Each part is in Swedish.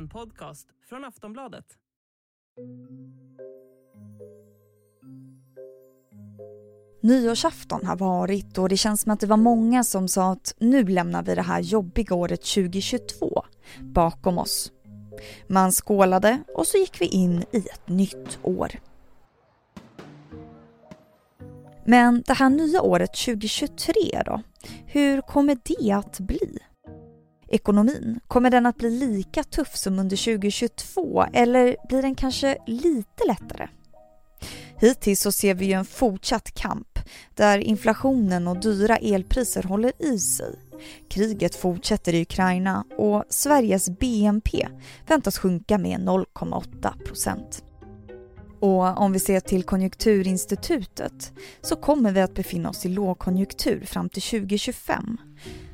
En podcast från Aftonbladet. Nyårsafton har varit och det känns som att det var många som sa att nu lämnar vi det här jobbiga året 2022 bakom oss. Man skålade och så gick vi in i ett nytt år. Men det här nya året 2023 då? Hur kommer det att bli? Ekonomin, kommer den att bli lika tuff som under 2022 eller blir den kanske lite lättare? Hittills så ser vi ju en fortsatt kamp där inflationen och dyra elpriser håller i sig. Kriget fortsätter i Ukraina och Sveriges BNP väntas sjunka med 0,8 procent. Och om vi ser till Konjunkturinstitutet så kommer vi att befinna oss i lågkonjunktur fram till 2025.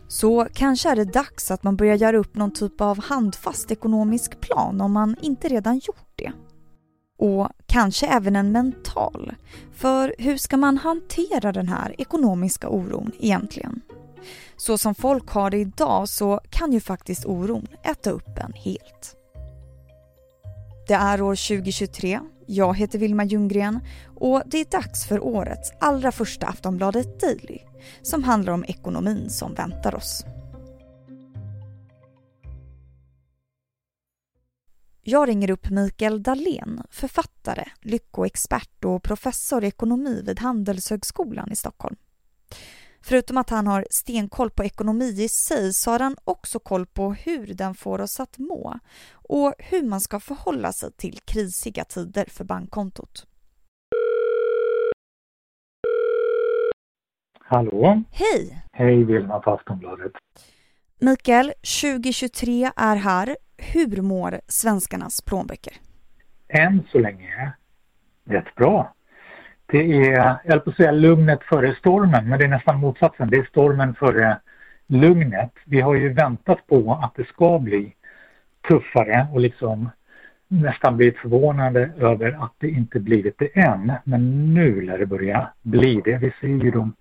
Så kanske är det dags att man börjar göra upp någon typ av handfast ekonomisk plan om man inte redan gjort det. Och kanske även en mental. För hur ska man hantera den här ekonomiska oron egentligen? Så som folk har det idag så kan ju faktiskt oron äta upp en helt. Det är år 2023, jag heter Vilma Ljunggren och det är dags för årets allra första Aftonbladet Daily som handlar om ekonomin som väntar oss. Jag ringer upp Mikael Dahlén, författare, lyckoexpert och professor i ekonomi vid Handelshögskolan i Stockholm. Förutom att han har stenkoll på ekonomi i sig så har han också koll på hur den får oss att må och hur man ska förhålla sig till krisiga tider för bankkontot. Hallå? Hej! Hej Vilma på Aftonbladet. Mikael, 2023 är här. Hur mår svenskarnas plånböcker? Än så länge rätt bra. Det är, jag på att säga lugnet före stormen, men det är nästan motsatsen. Det är stormen före lugnet. Vi har ju väntat på att det ska bli tuffare och liksom nästan blivit förvånade över att det inte blivit det än. Men nu lär det börja bli det. Vi ser ju de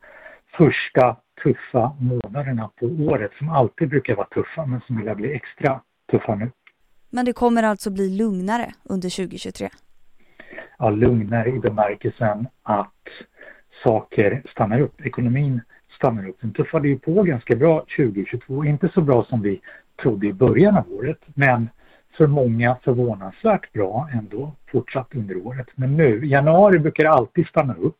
första tuffa månaderna på året som alltid brukar vara tuffa men som vill bli extra tuffa nu. Men det kommer alltså bli lugnare under 2023? Ja, lugnare i bemärkelsen att saker stannar upp. Ekonomin stannar upp. Den tuffade ju på ganska bra 2022. Inte så bra som vi trodde i början av året men för många förvånansvärt bra ändå fortsatt under året. Men nu, januari brukar alltid stanna upp.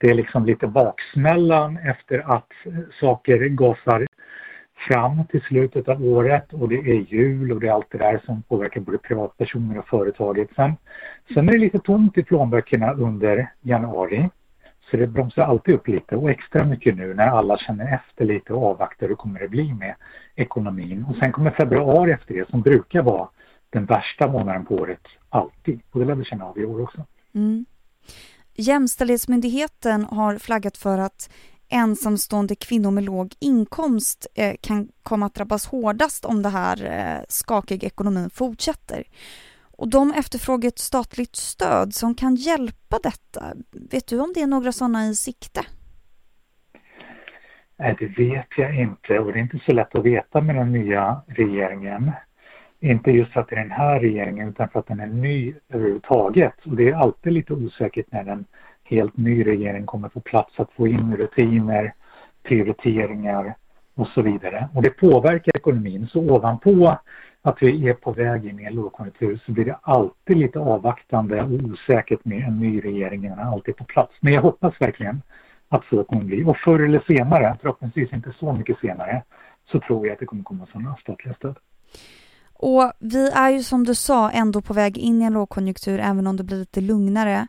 Det är liksom lite baksmällan efter att saker gasar fram till slutet av året och det är jul och det är allt det där som påverkar både privatpersoner och företaget. Sen, sen är det lite tomt i plånböckerna under januari. Så det bromsar alltid upp lite och extra mycket nu när alla känner efter lite och avvaktar hur kommer det bli med ekonomin. Och sen kommer februari efter det som brukar vara den värsta månaden på året alltid. Och det lär vi känna av i år också. Mm. Jämställdhetsmyndigheten har flaggat för att ensamstående kvinnor med låg inkomst eh, kan komma att drabbas hårdast om det här eh, skakiga ekonomin fortsätter. Och de efterfrågar ett statligt stöd som kan hjälpa detta. Vet du om det är några sådana i sikte? Nej, det vet jag inte och det är inte så lätt att veta med den nya regeringen. Inte just för att det är den här regeringen utan för att den är ny överhuvudtaget. Och det är alltid lite osäkert när en helt ny regering kommer på plats att få in rutiner, prioriteringar och så vidare. Och det påverkar ekonomin. Så ovanpå att vi är på väg in i en lågkonjunktur så blir det alltid lite avvaktande och osäkert med en ny regering innan alltid på plats. Men jag hoppas verkligen att så kommer bli. Och förr eller senare, förhoppningsvis inte så mycket senare, så tror jag att det kommer komma sådana statliga stöd. Och vi är ju som du sa ändå på väg in i en lågkonjunktur även om det blir lite lugnare.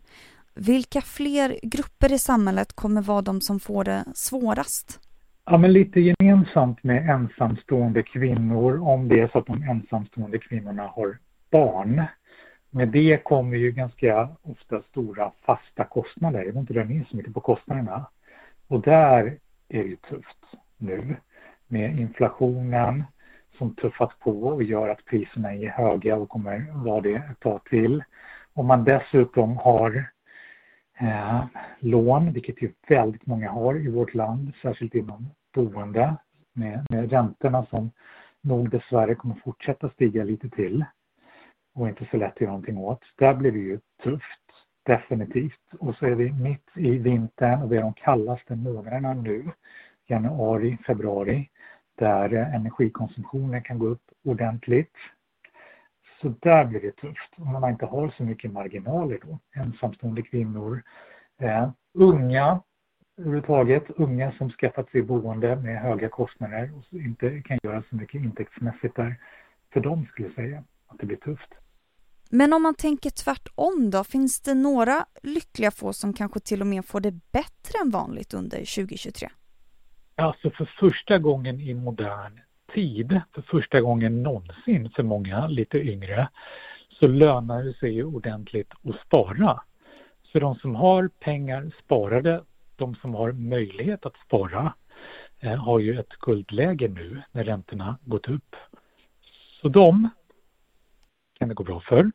Vilka fler grupper i samhället kommer vara de som får det svårast? Ja, men lite gemensamt med ensamstående kvinnor om det är så att de ensamstående kvinnorna har barn. Med det kommer ju ganska ofta stora fasta kostnader. Jag vill inte dra ner så mycket på kostnaderna. Och där är det ju tufft nu med inflationen som tuffat på och gör att priserna är höga och kommer vara det ett tag till. Om man dessutom har eh, lån, vilket ju väldigt många har i vårt land, särskilt inom boende med, med räntorna som nog dessvärre kommer fortsätta stiga lite till och inte så lätt att göra någonting åt. Där blir det ju tufft, definitivt. Och så är vi mitt i vintern och det är de kallaste månaderna nu, januari, februari, där energikonsumtionen kan gå upp ordentligt. Så där blir det tufft om man inte har så mycket marginaler då. Ensamstående kvinnor, eh, unga överhuvudtaget, unga som skaffat sig boende med höga kostnader och inte kan göra så mycket intäktsmässigt där. För dem skulle jag säga att det blir tufft. Men om man tänker tvärtom då, finns det några lyckliga få som kanske till och med får det bättre än vanligt under 2023? Alltså för första gången i modern tid, för första gången någonsin för många lite yngre, så lönar det sig ju ordentligt att spara. Så de som har pengar sparade, de som har möjlighet att spara, eh, har ju ett guldläge nu när räntorna gått upp. Så de kan det gå bra för.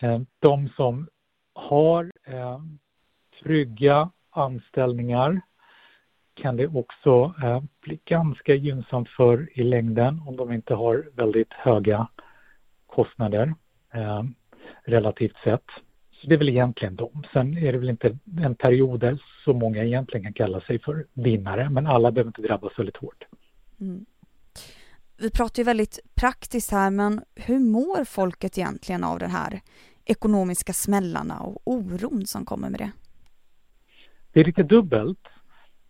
Eh, de som har eh, trygga anställningar kan det också eh, bli ganska gynnsamt för i längden om de inte har väldigt höga kostnader eh, relativt sett. Så det är väl egentligen de. Sen är det väl inte en period där så många egentligen kan kalla sig för vinnare, men alla behöver inte drabbas väldigt hårt. Mm. Vi pratar ju väldigt praktiskt här, men hur mår folket egentligen av den här ekonomiska smällarna och oron som kommer med det? Det är lite dubbelt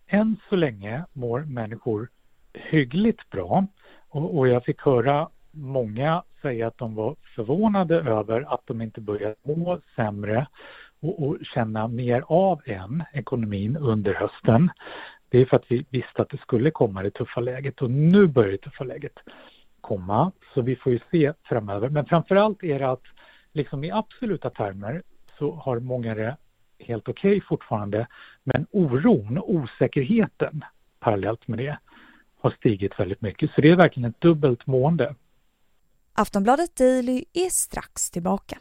än så länge mår människor hyggligt bra och, och jag fick höra många säga att de var förvånade över att de inte började må sämre och, och känna mer av än ekonomin under hösten. Det är för att vi visste att det skulle komma det tuffa läget och nu börjar det tuffa läget komma. Så vi får ju se framöver. Men framförallt är det att liksom i absoluta termer så har många det helt okej okay fortfarande. Men oron, osäkerheten parallellt med det har stigit väldigt mycket. Så det är verkligen ett dubbelt mående. Aftonbladet Daily är strax tillbaka.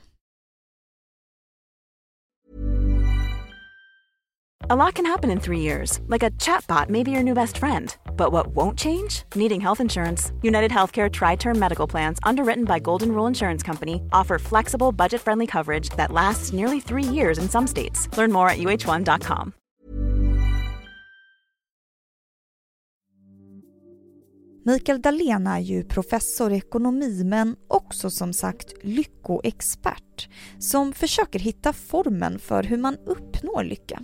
A lot can happen in three years, like a chatbot may be your new best friend. But what won't change? Needing health insurance. United Healthcare Tri Term Medical Plans, underwritten by Golden Rule Insurance Company, offer flexible, budget friendly coverage that lasts nearly three years in some states. Learn more at uh1.com. Mikael Dahlén är ju professor i ekonomi men också som sagt lyckoexpert som försöker hitta formen för hur man uppnår lycka.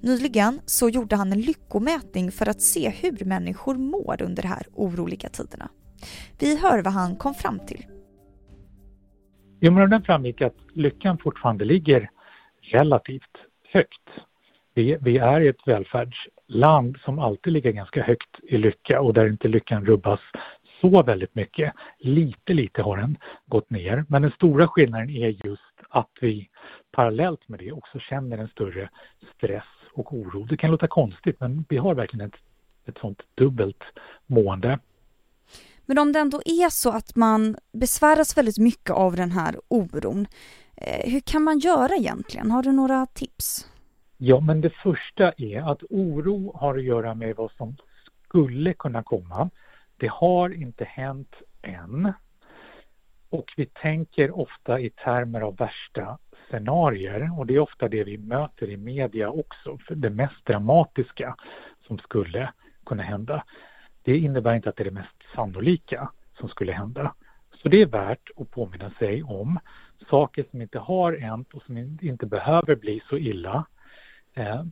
Nyligen så gjorde han en lyckomätning för att se hur människor mår under de här oroliga tiderna. Vi hör vad han kom fram till. Jo, men den framgick att lyckan fortfarande ligger relativt högt. Vi, vi är ett välfärdsland som alltid ligger ganska högt i lycka och där inte lyckan rubbas så väldigt mycket. Lite, lite har den gått ner, men den stora skillnaden är just att vi parallellt med det också känner en större stress och oro. Det kan låta konstigt men vi har verkligen ett, ett sånt dubbelt mående. Men om det ändå är så att man besväras väldigt mycket av den här oron, eh, hur kan man göra egentligen? Har du några tips? Ja, men det första är att oro har att göra med vad som skulle kunna komma. Det har inte hänt än. Och vi tänker ofta i termer av värsta scenarier och det är ofta det vi möter i media också, för det mest dramatiska som skulle kunna hända. Det innebär inte att det är det mest sannolika som skulle hända. Så det är värt att påminna sig om saker som inte har hänt och som inte behöver bli så illa. Eh,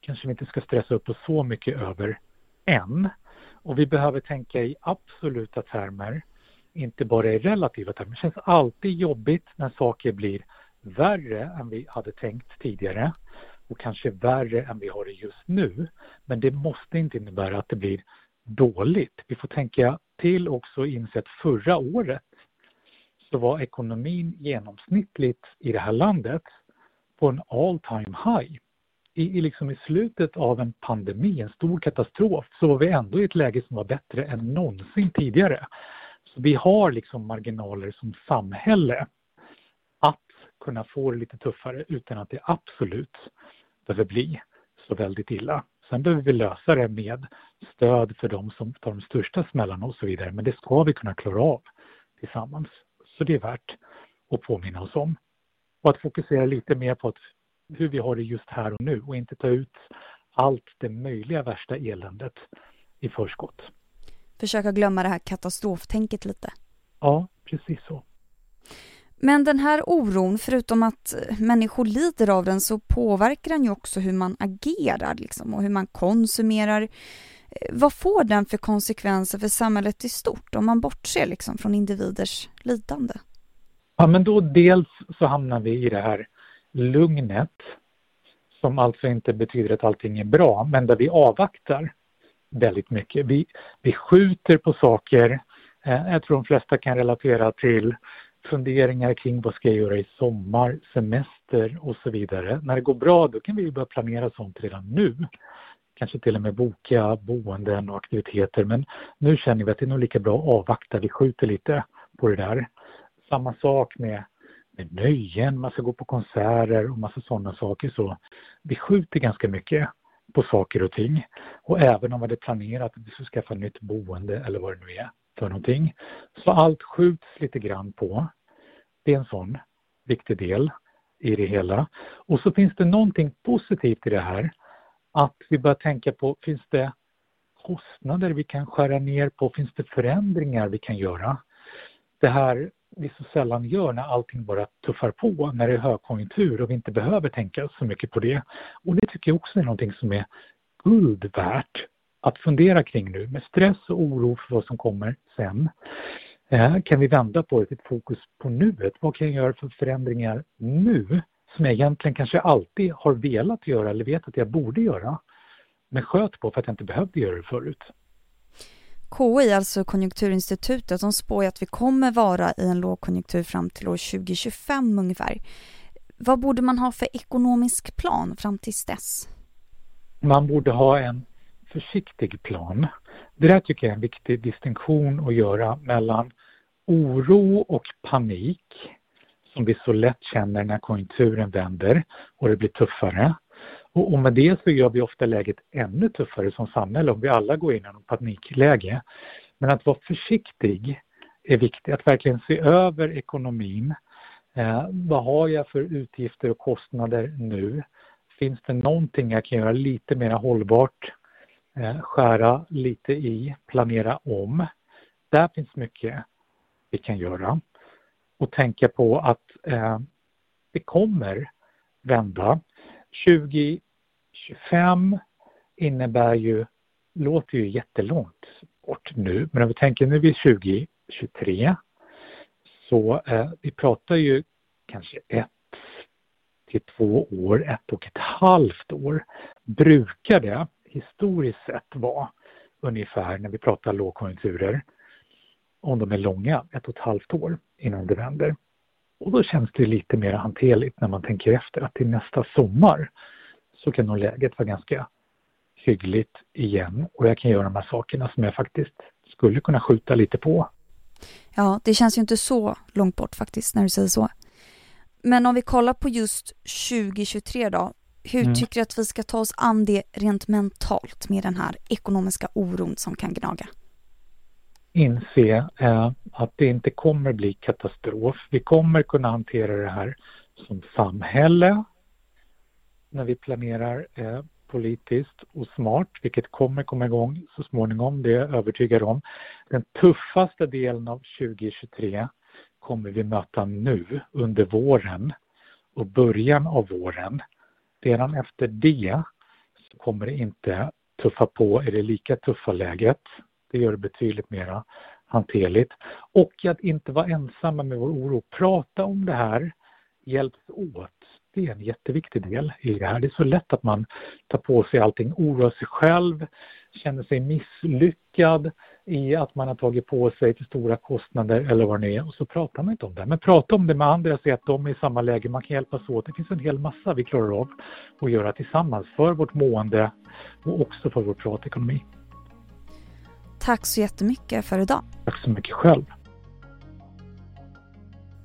kanske vi inte ska stressa upp oss så mycket över än. Och vi behöver tänka i absoluta termer, inte bara i relativa termer. Det känns alltid jobbigt när saker blir värre än vi hade tänkt tidigare och kanske värre än vi har det just nu. Men det måste inte innebära att det blir dåligt. Vi får tänka till också och inse att förra året så var ekonomin genomsnittligt i det här landet på en all time high. I, i, liksom I slutet av en pandemi, en stor katastrof, så var vi ändå i ett läge som var bättre än någonsin tidigare. Så vi har liksom marginaler som samhälle kunna få det lite tuffare utan att det absolut behöver bli så väldigt illa. Sen behöver vi lösa det med stöd för de som tar de största smällarna och så vidare. Men det ska vi kunna klara av tillsammans. Så det är värt att påminna oss om. Och att fokusera lite mer på att hur vi har det just här och nu och inte ta ut allt det möjliga värsta eländet i förskott. Försöka glömma det här katastroftänket lite. Ja, precis så. Men den här oron, förutom att människor lider av den, så påverkar den ju också hur man agerar liksom, och hur man konsumerar. Eh, vad får den för konsekvenser för samhället i stort om man bortser liksom från individers lidande? Ja, men då dels så hamnar vi i det här lugnet som alltså inte betyder att allting är bra, men där vi avvaktar väldigt mycket. Vi, vi skjuter på saker. Eh, jag tror de flesta kan relatera till funderingar kring vad ska jag göra i sommar, semester och så vidare. När det går bra då kan vi börja planera sånt redan nu. Kanske till och med boka boenden och aktiviteter men nu känner vi att det är nog lika bra att avvakta. Vi skjuter lite på det där. Samma sak med, med nöjen, man ska gå på konserter och massa sådana saker. Så vi skjuter ganska mycket på saker och ting. Och även om man hade planerat att vi ska skaffa nytt boende eller vad det nu är för någonting. Så allt skjuts lite grann på. Det är en sån viktig del i det hela. Och så finns det någonting positivt i det här. Att vi börjar tänka på, finns det kostnader vi kan skära ner på? Finns det förändringar vi kan göra? Det här vi så sällan gör när allting bara tuffar på, när det är högkonjunktur och vi inte behöver tänka så mycket på det. Och det tycker jag också är någonting som är guld värt att fundera kring nu med stress och oro för vad som kommer sen. Eh, kan vi vända på ett fokus på nuet? Vad kan jag göra för förändringar nu som jag egentligen kanske alltid har velat göra eller vet att jag borde göra men sköt på för att jag inte behövde göra det förut. KI, alltså Konjunkturinstitutet, de spår att vi kommer vara i en lågkonjunktur fram till år 2025 ungefär. Vad borde man ha för ekonomisk plan fram tills dess? Man borde ha en försiktig plan. Det där tycker jag är en viktig distinktion att göra mellan oro och panik som vi så lätt känner när konjunkturen vänder och det blir tuffare. Och, med det så gör vi ofta läget ännu tuffare som samhälle om vi alla går in i något panikläge. Men att vara försiktig är viktigt, att verkligen se över ekonomin. Eh, vad har jag för utgifter och kostnader nu? Finns det någonting jag kan göra lite mer hållbart? Eh, skära lite i, planera om. Där finns mycket vi kan göra. Och tänka på att eh, det kommer vända. 2025 innebär ju, låter ju jättelångt bort nu, men om vi tänker nu är vi 2023 så eh, vi pratar ju kanske ett till två år, ett och ett halvt år brukar det historiskt sett var ungefär när vi pratar lågkonjunkturer om de är långa, ett och ett halvt år innan det vänder. Och då känns det lite mer hanterligt när man tänker efter att till nästa sommar så kan nog läget vara ganska hyggligt igen och jag kan göra de här sakerna som jag faktiskt skulle kunna skjuta lite på. Ja, det känns ju inte så långt bort faktiskt när du säger så. Men om vi kollar på just 2023 då, hur mm. tycker du att vi ska ta oss an det rent mentalt med den här ekonomiska oron som kan gnaga? Inse eh, att det inte kommer bli katastrof. Vi kommer kunna hantera det här som samhälle när vi planerar eh, politiskt och smart, vilket kommer komma igång så småningom, det är jag övertygad om. Den tuffaste delen av 2023 kommer vi möta nu under våren och början av våren. Redan efter det så kommer det inte tuffa på i det lika tuffa läget. Det gör det betydligt mera hanterligt. Och att inte vara ensamma med vår oro. Prata om det här, hjälps åt. Det är en jätteviktig del i det här. Det är så lätt att man tar på sig allting, oroar sig själv, känner sig misslyckad i att man har tagit på sig till stora kostnader eller vad det är och så pratar man inte om det. Men prata om det med andra, se att de är i samma läge, man kan hjälpas åt. Det finns en hel massa vi klarar av att göra tillsammans för vårt mående och också för vår privatekonomi. Tack så jättemycket för idag. Tack så mycket själv.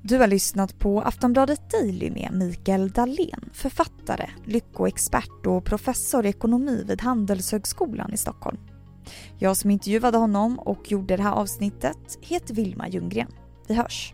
Du har lyssnat på Aftonbladet Daily med Mikael Dahlén, författare, lyckoexpert och professor i ekonomi vid Handelshögskolan i Stockholm. Jag som intervjuade honom och gjorde det här avsnittet heter Vilma Ljunggren. Vi hörs!